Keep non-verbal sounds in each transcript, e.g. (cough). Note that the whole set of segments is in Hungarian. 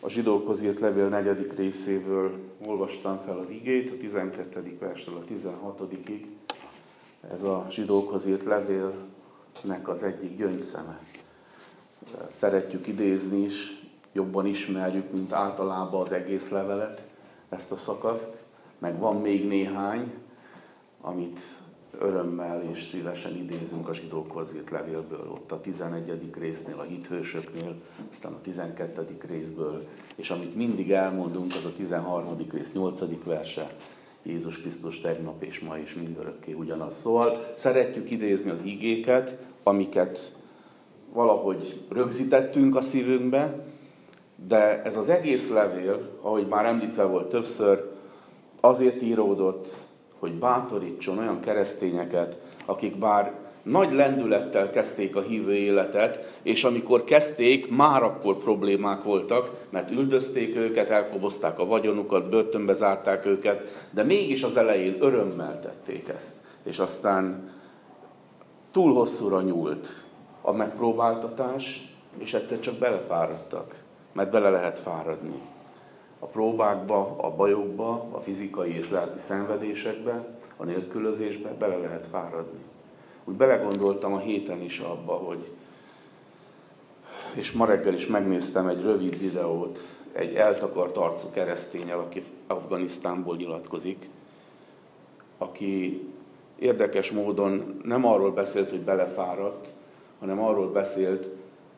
A zsidókhoz írt levél negyedik részéből olvastam fel az igét, a 12. verstől a 16-ig. Ez a zsidókhoz írt levélnek az egyik gyöngyszeme. Szeretjük idézni is, jobban ismerjük, mint általában az egész levelet, ezt a szakaszt, meg van még néhány, amit örömmel és szívesen idézünk a zsidókhoz írt levélből, ott a 11. résznél, a hithősöknél, aztán a 12. részből, és amit mindig elmondunk, az a 13. rész 8. verse, Jézus Krisztus tegnap és ma is mindörökké ugyanaz. Szóval szeretjük idézni az igéket, amiket valahogy rögzítettünk a szívünkbe, de ez az egész levél, ahogy már említve volt többször, azért íródott, hogy bátorítson olyan keresztényeket, akik bár nagy lendülettel kezdték a hívő életet, és amikor kezdték, már akkor problémák voltak, mert üldözték őket, elkobozták a vagyonukat, börtönbe zárták őket, de mégis az elején örömmel tették ezt. És aztán túl hosszúra nyúlt a megpróbáltatás, és egyszer csak belefáradtak, mert bele lehet fáradni a próbákba, a bajokba, a fizikai és lelki szenvedésekbe, a nélkülözésbe bele lehet fáradni. Úgy belegondoltam a héten is abba, hogy és ma reggel is megnéztem egy rövid videót egy eltakart arcú keresztényel, aki Afganisztánból nyilatkozik, aki érdekes módon nem arról beszélt, hogy belefáradt, hanem arról beszélt,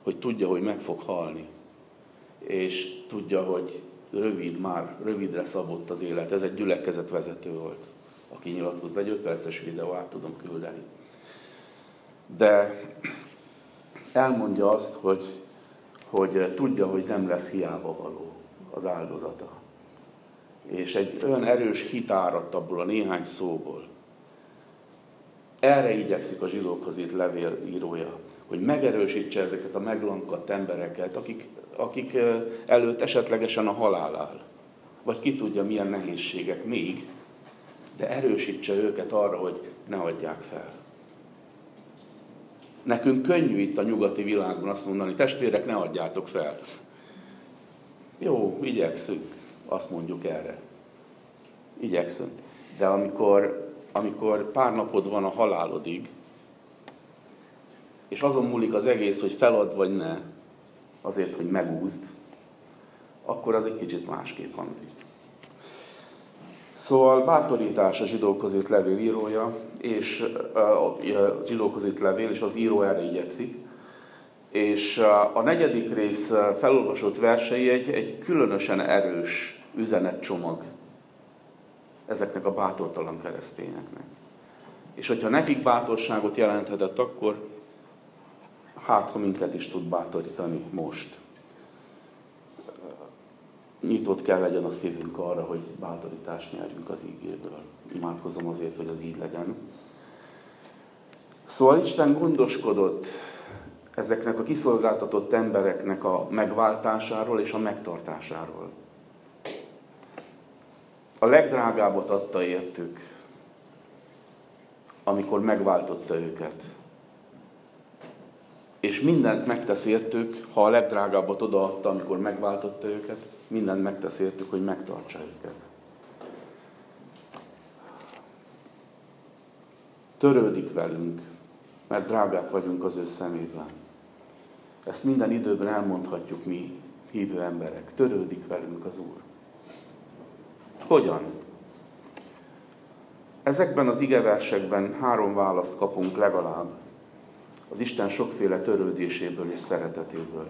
hogy tudja, hogy meg fog halni. És tudja, hogy rövid, már rövidre szabott az élet. Ez egy gyülekezetvezető volt, aki nyilatkozott. Egy 5 perces videó át tudom küldeni. De elmondja azt, hogy, hogy tudja, hogy nem lesz hiába való az áldozata. És egy olyan erős hit áradt abból a néhány szóból. Erre igyekszik a zsidókhoz itt levél írója, hogy megerősítse ezeket a meglankadt embereket, akik akik előtt esetlegesen a halál áll. Vagy ki tudja, milyen nehézségek még, de erősítse őket arra, hogy ne adják fel. Nekünk könnyű itt a nyugati világban azt mondani, testvérek, ne adjátok fel. Jó, igyekszünk, azt mondjuk erre. Igyekszünk. De amikor, amikor pár napod van a halálodig, és azon múlik az egész, hogy felad vagy ne, azért, hogy megúzd, akkor az egy kicsit másképp hangzik. Szóval bátorítás a zsidókhoz írt levél írója, és a zsidókhoz írt levél, és az író erre igyekszik. És a negyedik rész felolvasott versei egy, egy különösen erős üzenetcsomag ezeknek a bátortalan keresztényeknek. És hogyha nekik bátorságot jelenthetett, akkor hát ha minket is tud bátorítani most. Nyitott kell legyen a szívünk arra, hogy bátorítást nyerjünk az ígéből. Imádkozom azért, hogy az így legyen. Szóval Isten gondoskodott ezeknek a kiszolgáltatott embereknek a megváltásáról és a megtartásáról. A legdrágábbat adta értük, amikor megváltotta őket és mindent megtesz értük, ha a legdrágábbat odaadta, amikor megváltotta őket, mindent megtesz értük, hogy megtartsa őket. Törődik velünk, mert drágák vagyunk az ő szemében. Ezt minden időben elmondhatjuk mi, hívő emberek. Törődik velünk az Úr. Hogyan? Ezekben az igeversekben három választ kapunk legalább az Isten sokféle törődéséből és szeretetéből,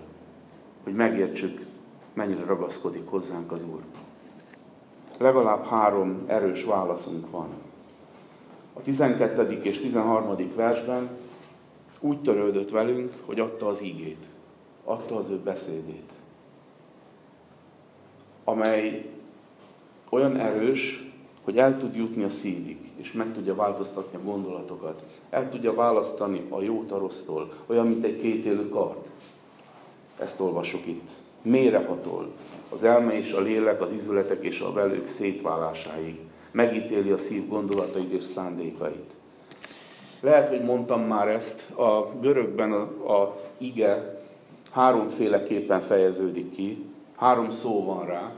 hogy megértsük, mennyire ragaszkodik hozzánk az Úr. Legalább három erős válaszunk van. A 12. és 13. versben úgy törődött velünk, hogy adta az ígét, adta az ő beszédét, amely olyan erős, hogy el tud jutni a szívig, és meg tudja változtatni a gondolatokat. El tudja választani a jót a rossztól, olyan, mint egy kétélő kard. Ezt olvasok itt. Mérehatol. Az elme és a lélek, az izületek és a velők szétválásáig. Megítéli a szív gondolatait és szándékait. Lehet, hogy mondtam már ezt, a görögben az ige háromféleképpen fejeződik ki, három szó van rá.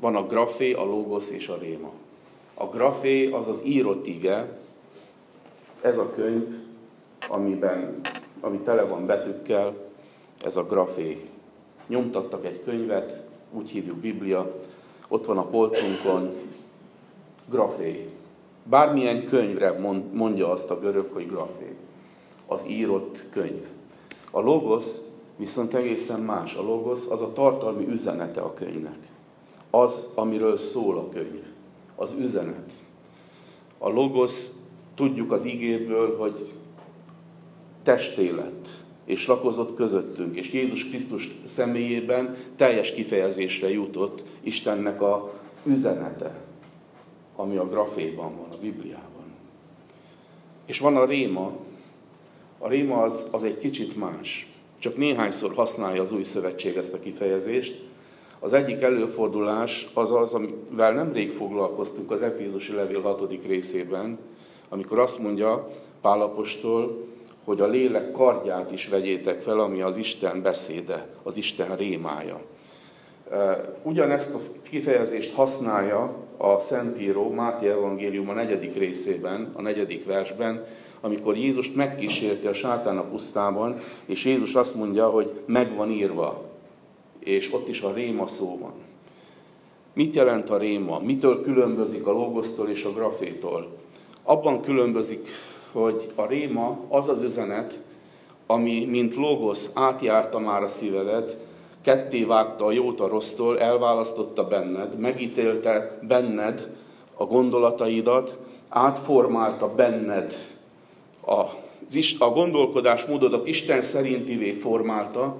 Van a grafé, a logos és a réma. A grafé az az írott ige, ez a könyv, amiben, ami tele van betűkkel, ez a grafé. Nyomtattak egy könyvet, úgy hívjuk Biblia, ott van a polcunkon, grafé. Bármilyen könyvre mondja azt a görög, hogy grafé. Az írott könyv. A logos viszont egészen más. A logos az a tartalmi üzenete a könyvnek. Az, amiről szól a könyv. Az üzenet. A logos, tudjuk az igéből, hogy testé lett, és lakozott közöttünk, és Jézus Krisztus személyében teljes kifejezésre jutott Istennek az üzenete, ami a graféban van, a Bibliában. És van a réma. A réma az, az egy kicsit más. Csak néhányszor használja az új szövetség ezt a kifejezést. Az egyik előfordulás az az, amivel nemrég foglalkoztunk az Efézusi Levél 6. részében, amikor azt mondja Pálapostól, hogy a lélek kardját is vegyétek fel, ami az Isten beszéde, az Isten rémája. Ugyanezt a kifejezést használja a Szentíró Máté Evangélium a negyedik részében, a negyedik versben, amikor Jézust megkísérti a sátán a pusztában, és Jézus azt mondja, hogy meg van írva, és ott is a réma szó van. Mit jelent a réma? Mitől különbözik a logosztól és a grafétól? Abban különbözik, hogy a réma az az üzenet, ami, mint logosz, átjárta már a szívedet, ketté vágta a jót a rossztól, elválasztotta benned, megítélte benned a gondolataidat, átformálta benned a, a gondolkodásmódodat Isten szerintivé formálta,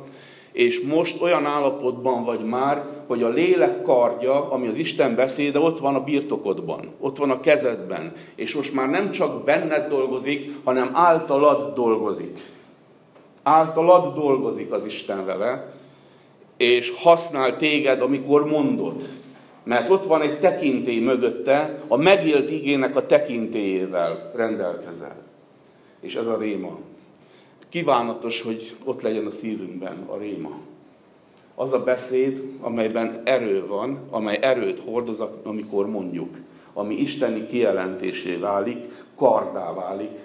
és most olyan állapotban vagy már, hogy a lélek kardja, ami az Isten beszéde, ott van a birtokodban, ott van a kezedben, és most már nem csak benned dolgozik, hanem általad dolgozik. Általad dolgozik az Isten vele, és használ téged, amikor mondod. Mert ott van egy tekintély mögötte, a megélt igének a tekintélyével rendelkezel. És ez a réma. Kívánatos, hogy ott legyen a szívünkben a réma. Az a beszéd, amelyben erő van, amely erőt hordoz, amikor mondjuk, ami isteni kijelentésé válik, kardá válik,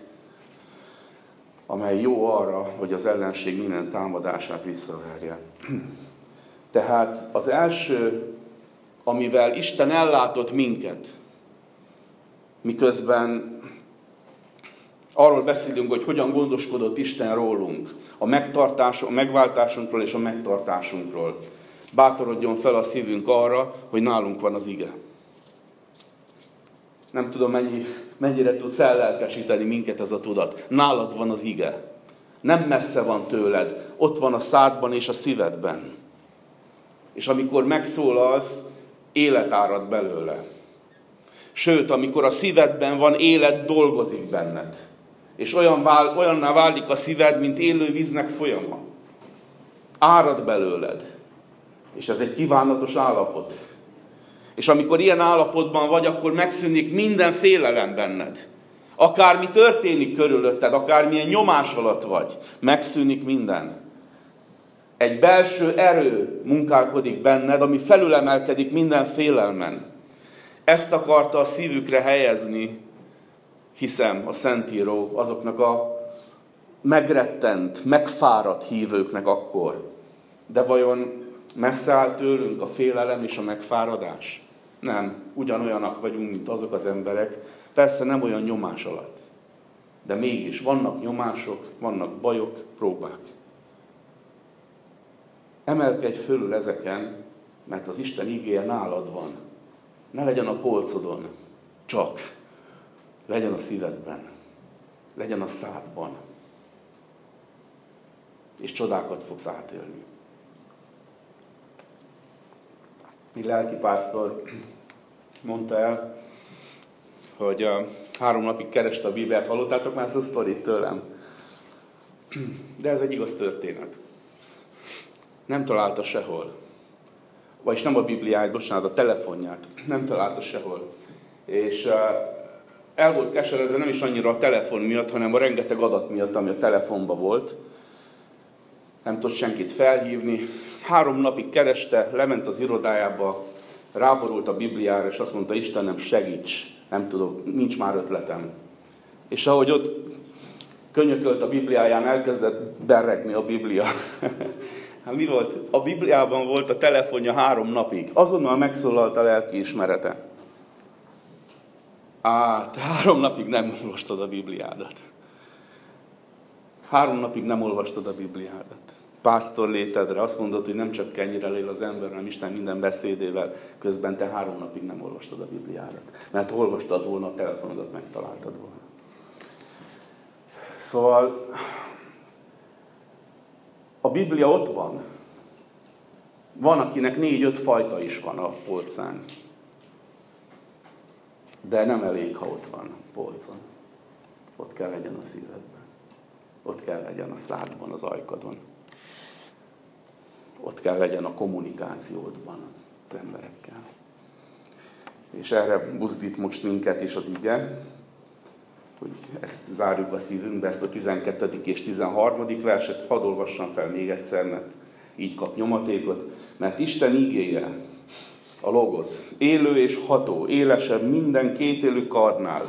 amely jó arra, hogy az ellenség minden támadását visszaverje. Tehát az első, amivel Isten ellátott minket, miközben arról beszélünk, hogy hogyan gondoskodott Isten rólunk, a, megtartás, a megváltásunkról és a megtartásunkról. Bátorodjon fel a szívünk arra, hogy nálunk van az ige. Nem tudom, mennyi, mennyire tud fellelkesíteni minket ez a tudat. Nálad van az ige. Nem messze van tőled. Ott van a szádban és a szívedben. És amikor megszólalsz, élet árad belőle. Sőt, amikor a szívedben van, élet dolgozik benned. És olyan vál, olyanná válik a szíved, mint élő víznek folyama. Árad belőled. És ez egy kívánatos állapot. És amikor ilyen állapotban vagy, akkor megszűnik minden félelem benned. Akármi történik körülötted, akármilyen nyomás alatt vagy, megszűnik minden. Egy belső erő munkálkodik benned, ami felülemelkedik minden félelmen. Ezt akarta a szívükre helyezni hiszem, a Szentíró azoknak a megrettent, megfáradt hívőknek akkor. De vajon messze áll tőlünk a félelem és a megfáradás? Nem, ugyanolyanak vagyunk, mint azok az emberek, persze nem olyan nyomás alatt. De mégis vannak nyomások, vannak bajok, próbák. Emelkedj fölül ezeken, mert az Isten ígéje nálad van. Ne legyen a polcodon, csak legyen a szívedben, legyen a szádban, és csodákat fogsz átélni. Mi lelki pásztor mondta el, hogy a három napig kereste a Bibliát. Hallottátok már ezt a sztorit tőlem? De ez egy igaz történet. Nem találta sehol. Vagyis nem a Bibliáját, bocsánat, a telefonját. Nem találta sehol. És el volt keseredve nem is annyira a telefon miatt, hanem a rengeteg adat miatt, ami a telefonban volt. Nem tudott senkit felhívni. Három napig kereste, lement az irodájába, ráborult a Bibliára, és azt mondta, Istenem, segíts, nem tudok, nincs már ötletem. És ahogy ott könyökölt a Bibliáján, elkezdett berregni a Biblia. (laughs) hát mi volt? A Bibliában volt a telefonja három napig. Azonnal megszólalt a lelki ismerete. Á, te három napig nem olvastad a Bibliádat. Három napig nem olvastad a Bibliádat. Pásztor létedre azt mondod, hogy nem csak kenyire él az ember, hanem Isten minden beszédével, közben te három napig nem olvastad a Bibliádat. Mert olvastad volna, a telefonodat megtaláltad volna. Szóval a Biblia ott van. Van, akinek négy-öt fajta is van a polcán. De nem elég, ha ott van polcon. Ott kell legyen a szívedben. Ott kell legyen a szádban, az ajkadon. Ott kell legyen a kommunikációdban az emberekkel. És erre buzdít most minket is az ige, hogy ezt zárjuk a szívünkbe, ezt a 12. és 13. verset, hadd olvassam fel még egyszer, mert így kap nyomatékot, mert Isten ígéje, a logosz, élő és ható, élesebb minden kétélő karnál,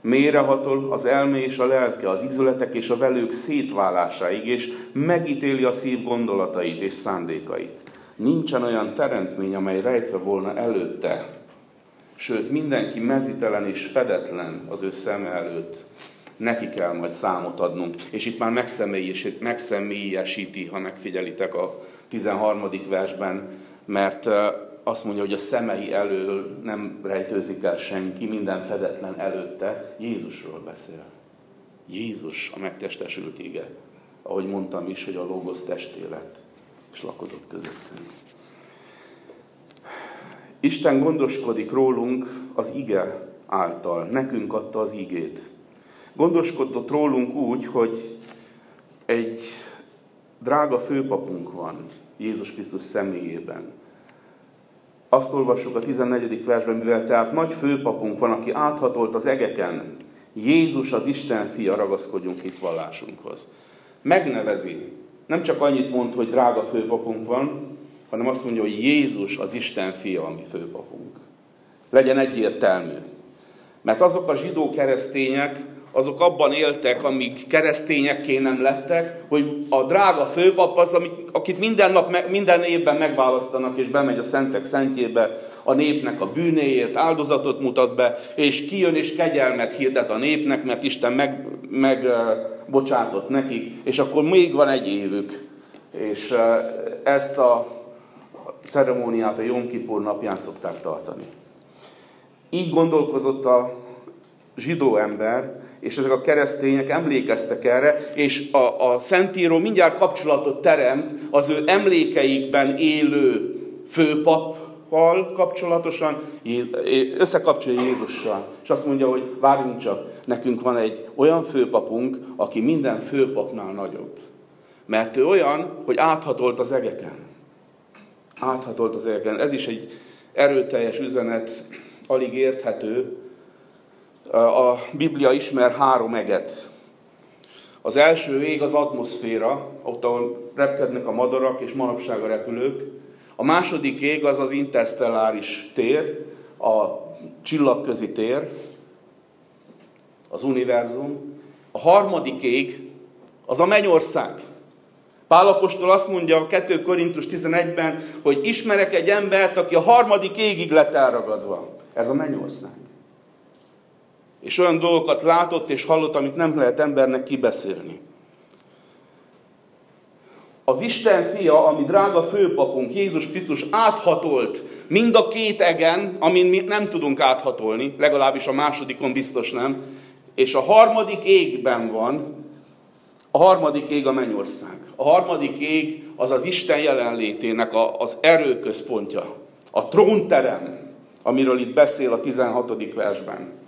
mérehatol az elme és a lelke, az izületek és a velők szétválásáig, és megítéli a szív gondolatait és szándékait. Nincsen olyan teremtmény, amely rejtve volna előtte, sőt mindenki mezitelen és fedetlen az ő szeme előtt. Neki kell majd számot adnunk. És itt már megszemélyesíti, ha megfigyelitek a 13. versben, mert azt mondja, hogy a szemei elől nem rejtőzik el senki, minden fedetlen előtte. Jézusról beszél. Jézus a megtestesült ége. Ahogy mondtam is, hogy a logos testé lett, és lakozott közöttünk. Isten gondoskodik rólunk az ige által, nekünk adta az igét. Gondoskodott rólunk úgy, hogy egy drága főpapunk van Jézus Krisztus személyében. Azt olvassuk a 14. versben, mivel tehát nagy főpapunk van, aki áthatolt az egeken, Jézus az Isten fia, ragaszkodjunk itt vallásunkhoz. Megnevezi. Nem csak annyit mond, hogy drága főpapunk van, hanem azt mondja, hogy Jézus az Isten fia, ami főpapunk. Legyen egyértelmű. Mert azok a zsidó keresztények, azok abban éltek, amíg keresztényekké nem lettek, hogy a drága főpap az, amit, akit minden nap, minden évben megválasztanak, és bemegy a szentek szentjébe a népnek a bűnéért, áldozatot mutat be, és kijön és kegyelmet hirdet a népnek, mert Isten megbocsátott meg, nekik, és akkor még van egy évük. És ezt a ceremóniát a Jom Kippur napján szokták tartani. Így gondolkozott a zsidó ember, és ezek a keresztények emlékeztek erre, és a, a Szentíró mindjárt kapcsolatot teremt az ő emlékeikben élő főpappal kapcsolatosan, összekapcsolja Jézussal, és azt mondja, hogy várjunk csak, nekünk van egy olyan főpapunk, aki minden főpapnál nagyobb. Mert ő olyan, hogy áthatolt az egeken áthatolt az éleken. Ez is egy erőteljes üzenet, alig érthető. A Biblia ismer három eget. Az első ég az atmoszféra, ott ahol repkednek a madarak és manapság a repülők. A második ég az az interstelláris tér, a csillagközi tér, az univerzum. A harmadik ég az a mennyország. Pálapostól azt mondja a 2 Korintus 11-ben, hogy ismerek egy embert, aki a harmadik égig lett elragadva. Ez a mennyország. És olyan dolgokat látott és hallott, amit nem lehet embernek kibeszélni. Az Isten fia, ami drága főpapunk, Jézus Krisztus áthatolt mind a két egen, amin mi nem tudunk áthatolni, legalábbis a másodikon biztos nem, és a harmadik égben van, a harmadik ég a mennyország. A harmadik ég az az Isten jelenlétének a, az erőközpontja. A trónterem, amiről itt beszél a 16. versben.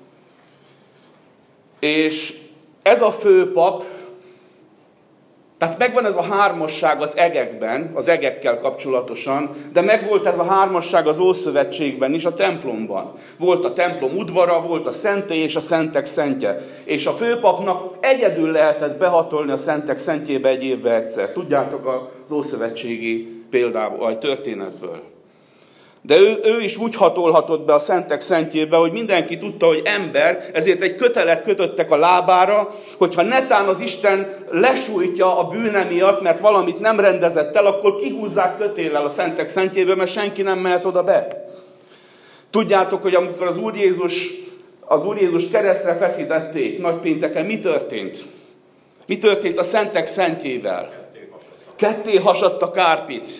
És ez a főpap Tehát megvan ez a hármasság az egekben, az egekkel kapcsolatosan, de megvolt ez a hármasság az Ószövetségben is, a templomban. Volt a templom udvara, volt a szentély és a szentek szentje. És a főpapnak egyedül lehetett behatolni a szentek szentjébe egy évbe egyszer. Tudjátok az Ószövetségi példából, vagy történetből. De ő, ő is úgy hatolhatott be a szentek szentjébe, hogy mindenki tudta, hogy ember, ezért egy kötelet kötöttek a lábára, hogyha netán az Isten lesújtja a bűne miatt, mert valamit nem rendezett el, akkor kihúzzák kötéllel a szentek szentjébe, mert senki nem mehet oda be. Tudjátok, hogy amikor az Úr Jézus, az Úr Jézus keresztre feszítették nagy pénteken, mi történt? Mi történt a szentek szentjével? Ketté hasadt a kárpit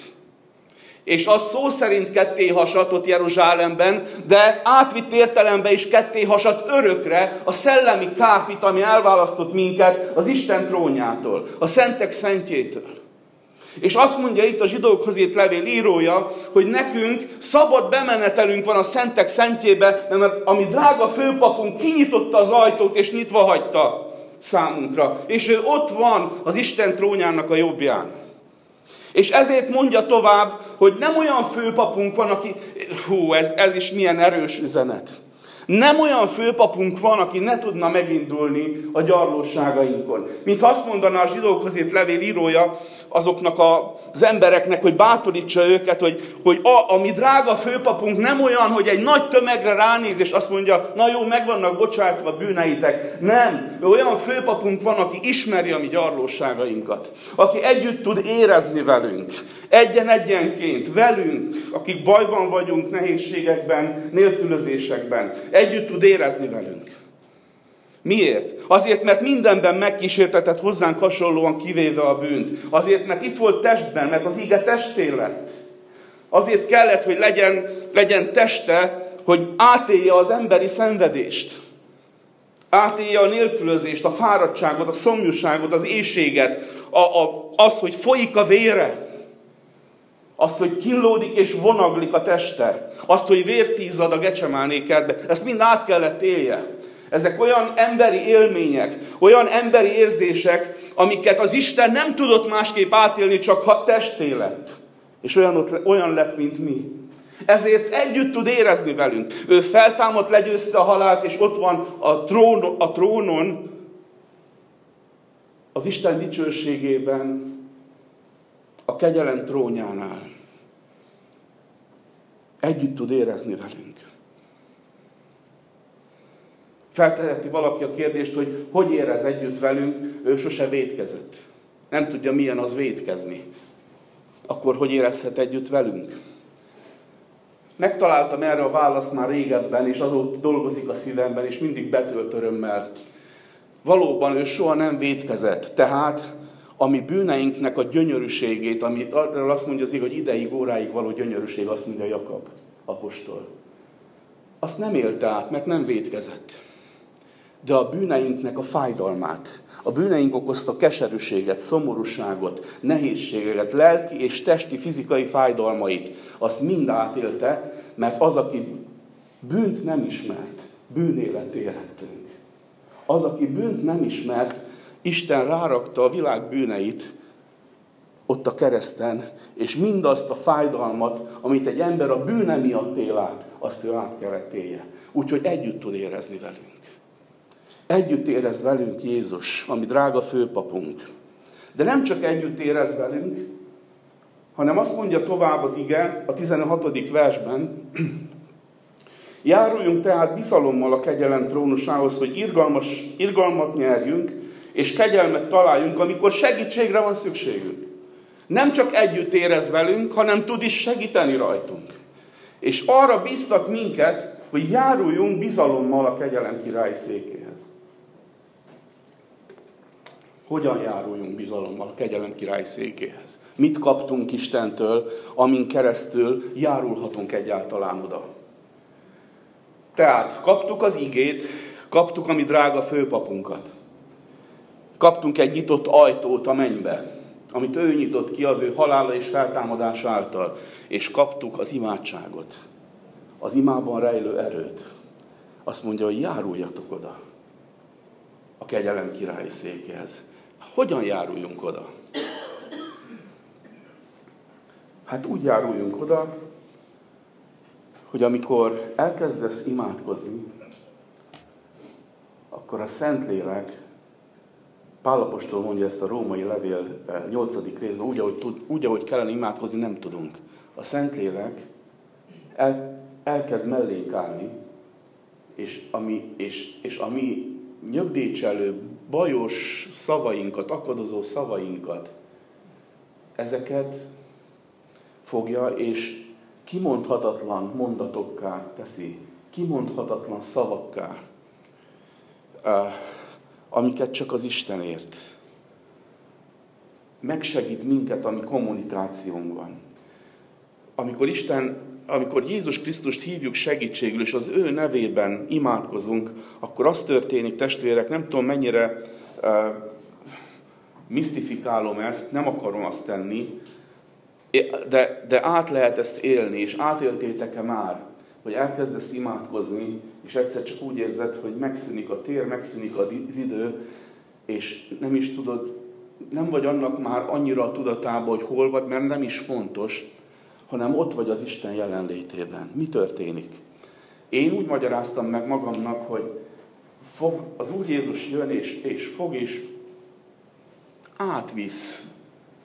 és az szó szerint ketté hasadt Jeruzsálemben, de átvitt értelemben is ketté hasadt örökre a szellemi kárpit, ami elválasztott minket az Isten trónjától, a szentek szentjétől. És azt mondja itt a zsidókhoz írt levél írója, hogy nekünk szabad bemenetelünk van a szentek szentjébe, mert ami drága főpapunk kinyitotta az ajtót és nyitva hagyta számunkra. És ő ott van az Isten trónjának a jobbján. És ezért mondja tovább, hogy nem olyan főpapunk van, aki, hú, ez, ez is milyen erős üzenet. Nem olyan főpapunk van, aki ne tudna megindulni a gyarlóságainkon. Mint azt mondaná a zsidókhoz írt levél írója azoknak az embereknek, hogy bátorítsa őket, hogy, hogy a, a mi drága főpapunk nem olyan, hogy egy nagy tömegre ránéz, és azt mondja, na jó, meg vannak bocsátva bűneitek. Nem. Olyan főpapunk van, aki ismeri a mi gyarlóságainkat. Aki együtt tud érezni velünk. Egyen-egyenként, velünk, akik bajban vagyunk, nehézségekben, nélkülözésekben Együtt tud érezni velünk. Miért? Azért, mert mindenben megkísértetett hozzánk hasonlóan kivéve a bűnt. Azért, mert itt volt testben, mert az ige testé lett. Azért kellett, hogy legyen, legyen teste, hogy átélje az emberi szenvedést. Átélje a nélkülözést, a fáradtságot, a szomjúságot, az éjséget, a, a, azt, hogy folyik a vére. Azt, hogy kínlódik és vonaglik a teste. Azt, hogy vértízad a gecsemáné kertbe. Ezt mind át kellett élje. Ezek olyan emberi élmények, olyan emberi érzések, amiket az Isten nem tudott másképp átélni, csak ha testé lett. És olyan, olyan lett, mint mi. Ezért együtt tud érezni velünk. Ő feltámadt, legyőzte a halált, és ott van a, trón, a trónon, az Isten dicsőségében, a kegyelem trónjánál. Együtt tud érezni velünk. Felteheti valaki a kérdést, hogy hogy érez együtt velünk, ő sose vétkezett. Nem tudja, milyen az vétkezni. Akkor hogy érezhet együtt velünk? Megtaláltam erre a választ már régebben, és azóta dolgozik a szívemben, és mindig betölt örömmel. Valóban ő soha nem vétkezett, tehát ami bűneinknek a gyönyörűségét, amit arról azt mondja az hogy ideig, óráig való gyönyörűség, azt mondja Jakab apostol. Azt nem élte át, mert nem védkezett. De a bűneinknek a fájdalmát, a bűneink okozta keserűséget, szomorúságot, nehézségeket, lelki és testi, fizikai fájdalmait, azt mind átélte, mert az, aki bűnt nem ismert, bűnélet élhettünk. Az, aki bűnt nem ismert, Isten rárakta a világ bűneit ott a kereszten, és mindazt a fájdalmat, amit egy ember a bűne miatt él át, azt ő át kellett élje. Úgyhogy együtt tud érezni velünk. Együtt érez velünk Jézus, ami drága főpapunk. De nem csak együtt érez velünk, hanem azt mondja tovább az ige a 16. versben, (clears throat) Járuljunk tehát bizalommal a kegyelem trónusához, hogy irgalmas, irgalmat nyerjünk, és kegyelmet találjunk, amikor segítségre van szükségünk. Nem csak együtt érez velünk, hanem tud is segíteni rajtunk. És arra biztat minket, hogy járuljunk bizalommal a kegyelem királyi székéhez. Hogyan járuljunk bizalommal a kegyelem királyi székéhez? Mit kaptunk Istentől, amin keresztül járulhatunk egyáltalán oda? Tehát kaptuk az igét, kaptuk a mi drága főpapunkat. Kaptunk egy nyitott ajtót a mennybe, amit ő nyitott ki az ő halála és feltámadása által, és kaptuk az imádságot, az imában rejlő erőt. Azt mondja, hogy járuljatok oda a kegyelem királyi székéhez. Hogyan járuljunk oda? Hát úgy járuljunk oda, hogy amikor elkezdesz imádkozni, akkor a Szentlélek, Pálapostól mondja ezt a római levél 8. Eh, részben, úgy ahogy, tud, úgy, ahogy kellene imádkozni, nem tudunk. A Szentlélek el, elkezd mellénk állni, és ami, és, és ami nyögdécselő, bajos szavainkat, akadozó szavainkat, ezeket fogja, és kimondhatatlan mondatokká teszi, kimondhatatlan szavakká, amiket csak az Isten ért. Megsegít minket, ami kommunikációnk van. Amikor Isten, amikor Jézus Krisztust hívjuk segítségül, és az ő nevében imádkozunk, akkor az történik, testvérek, nem tudom mennyire uh, misztifikálom ezt, nem akarom azt tenni, de, de át lehet ezt élni, és átéltétek-e már, hogy elkezdesz imádkozni, és egyszer csak úgy érzed, hogy megszűnik a tér, megszűnik az idő, és nem is tudod, nem vagy annak már annyira a tudatában, hogy hol vagy, mert nem is fontos, hanem ott vagy az Isten jelenlétében. Mi történik? Én úgy magyaráztam meg magamnak, hogy fog, az Úr Jézus jön, és, és fog, és átvisz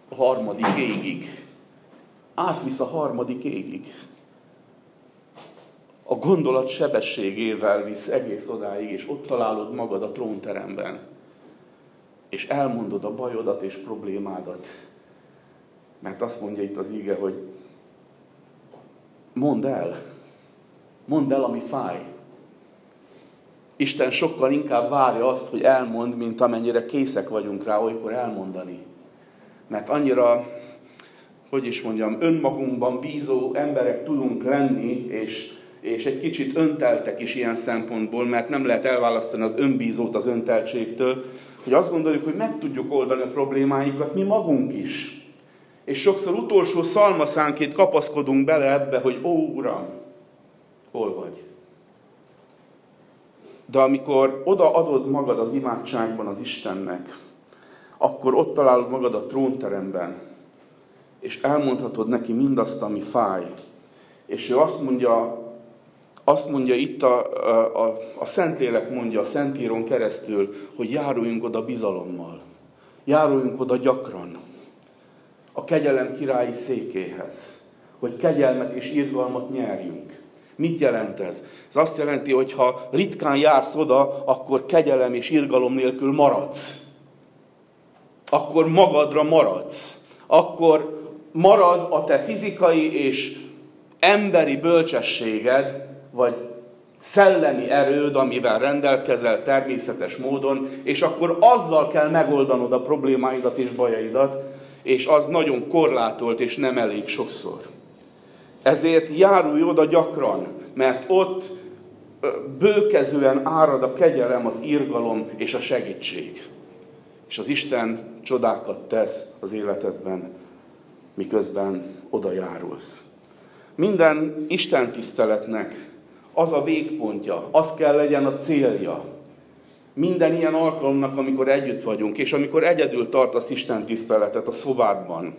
a harmadik égig átvisz a harmadik égig. A gondolat sebességével visz egész odáig, és ott találod magad a trónteremben. És elmondod a bajodat és problémádat. Mert azt mondja itt az íge, hogy mondd el. Mondd el, ami fáj. Isten sokkal inkább várja azt, hogy elmond, mint amennyire készek vagyunk rá olykor elmondani. Mert annyira hogy is mondjam, önmagunkban bízó emberek tudunk lenni, és, és egy kicsit önteltek is ilyen szempontból, mert nem lehet elválasztani az önbízót az önteltségtől, hogy azt gondoljuk, hogy meg tudjuk oldani a problémáinkat mi magunk is. És sokszor utolsó szalmaszánként kapaszkodunk bele ebbe, hogy ó, Uram, hol vagy? De amikor oda adod magad az imádságban az Istennek, akkor ott találod magad a trónteremben, és elmondhatod neki mindazt, ami fáj. És ő azt mondja, azt mondja itt a, a, a Szentlélek mondja a Szentíron keresztül, hogy járuljunk oda bizalommal. Járuljunk oda gyakran. A kegyelem királyi székéhez. Hogy kegyelmet és irgalmat nyerjünk. Mit jelent ez? Ez azt jelenti, hogy ha ritkán jársz oda, akkor kegyelem és irgalom nélkül maradsz. Akkor magadra maradsz. Akkor marad a te fizikai és emberi bölcsességed, vagy szellemi erőd, amivel rendelkezel természetes módon, és akkor azzal kell megoldanod a problémáidat és bajaidat, és az nagyon korlátolt és nem elég sokszor. Ezért járulj oda gyakran, mert ott bőkezően árad a kegyelem, az irgalom és a segítség. És az Isten csodákat tesz az életedben miközben oda járulsz. Minden Isten tiszteletnek az a végpontja, az kell legyen a célja. Minden ilyen alkalomnak, amikor együtt vagyunk, és amikor egyedül tartasz Isten tiszteletet a szobádban,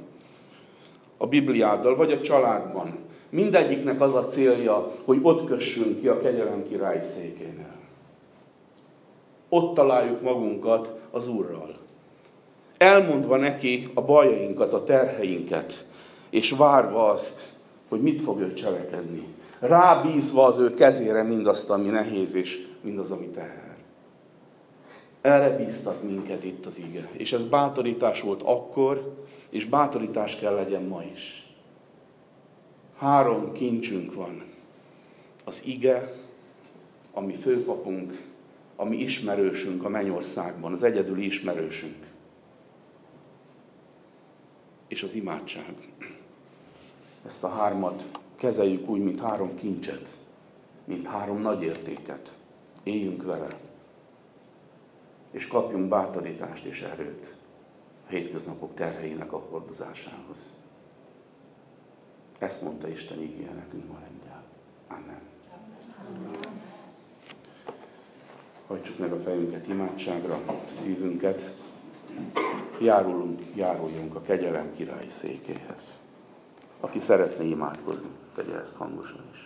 a Bibliáddal, vagy a családban, mindegyiknek az a célja, hogy ott kössünk ki a kegyelem királyi székénél. Ott találjuk magunkat az Úrral elmondva neki a bajainkat, a terheinket, és várva azt, hogy mit fog ő cselekedni. Rábízva az ő kezére mindazt, ami nehéz, és mindaz, ami teher. Erre bíztat minket itt az ige. És ez bátorítás volt akkor, és bátorítás kell legyen ma is. Három kincsünk van. Az ige, ami főpapunk, ami ismerősünk a mennyországban, az egyedüli ismerősünk és az imádság. Ezt a hármat kezeljük úgy, mint három kincset, mint három nagy értéket. Éljünk vele, és kapjunk bátorítást és erőt a hétköznapok terheinek a hordozásához. Ezt mondta Isten ígéje nekünk ma reggel. Amen. Hagyjuk meg a fejünket imádságra, szívünket. járulunk, járuljunk a kegyelem királyi székéhez. Aki szeretné imádkozni, tegye ezt hangosan is.